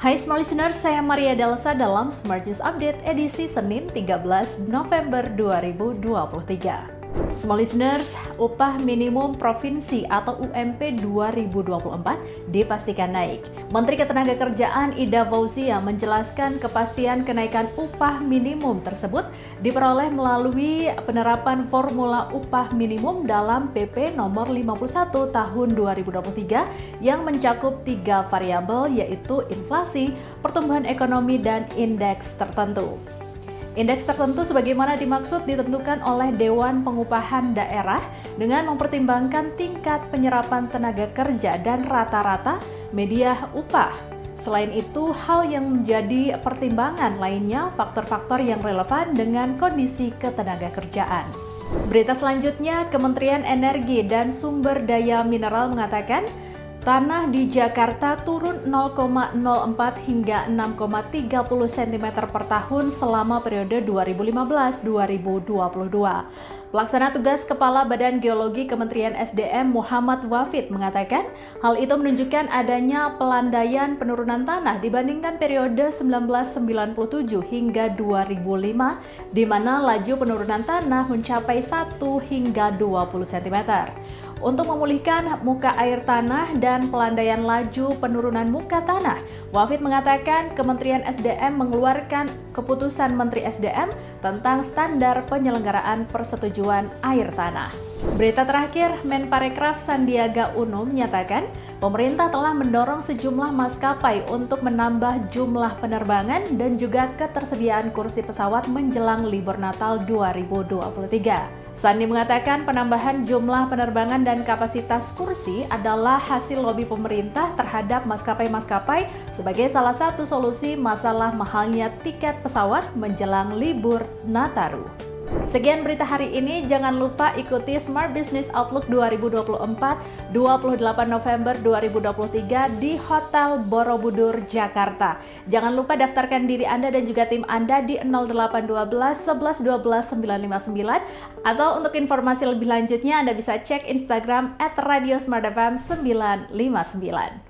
Hai smart listeners, saya Maria Dalsa dalam Smart News Update edisi Senin 13 November 2023. Small listeners, upah minimum provinsi atau UMP 2024 dipastikan naik. Menteri Ketenagakerjaan Ida Fauzia menjelaskan kepastian kenaikan upah minimum tersebut diperoleh melalui penerapan formula upah minimum dalam PP nomor 51 tahun 2023 yang mencakup tiga variabel yaitu inflasi, pertumbuhan ekonomi, dan indeks tertentu. Indeks tertentu sebagaimana dimaksud ditentukan oleh Dewan Pengupahan Daerah dengan mempertimbangkan tingkat penyerapan tenaga kerja dan rata-rata media upah. Selain itu, hal yang menjadi pertimbangan lainnya faktor-faktor yang relevan dengan kondisi ketenaga kerjaan. Berita selanjutnya, Kementerian Energi dan Sumber Daya Mineral mengatakan Tanah di Jakarta turun 0,04 hingga 6,30 cm per tahun selama periode 2015-2022. Pelaksana tugas Kepala Badan Geologi Kementerian SDM Muhammad Wafid mengatakan hal itu menunjukkan adanya pelandaian penurunan tanah dibandingkan periode 1997 hingga 2005 di mana laju penurunan tanah mencapai 1 hingga 20 cm untuk memulihkan muka air tanah dan pelandaian laju penurunan muka tanah. Wafid mengatakan Kementerian SDM mengeluarkan keputusan Menteri SDM tentang standar penyelenggaraan persetujuan air tanah. Berita terakhir, Menparekraf Sandiaga Uno menyatakan pemerintah telah mendorong sejumlah maskapai untuk menambah jumlah penerbangan dan juga ketersediaan kursi pesawat menjelang libur Natal 2023. Sandi mengatakan penambahan jumlah penerbangan dan kapasitas kursi adalah hasil lobi pemerintah terhadap maskapai-maskapai sebagai salah satu solusi masalah mahalnya tiket pesawat menjelang libur Nataru. Sekian berita hari ini, jangan lupa ikuti Smart Business Outlook 2024 28 November 2023 di Hotel Borobudur, Jakarta. Jangan lupa daftarkan diri Anda dan juga tim Anda di 0812 11 12 959 atau untuk informasi lebih lanjutnya Anda bisa cek Instagram at Radio Smart FM 959.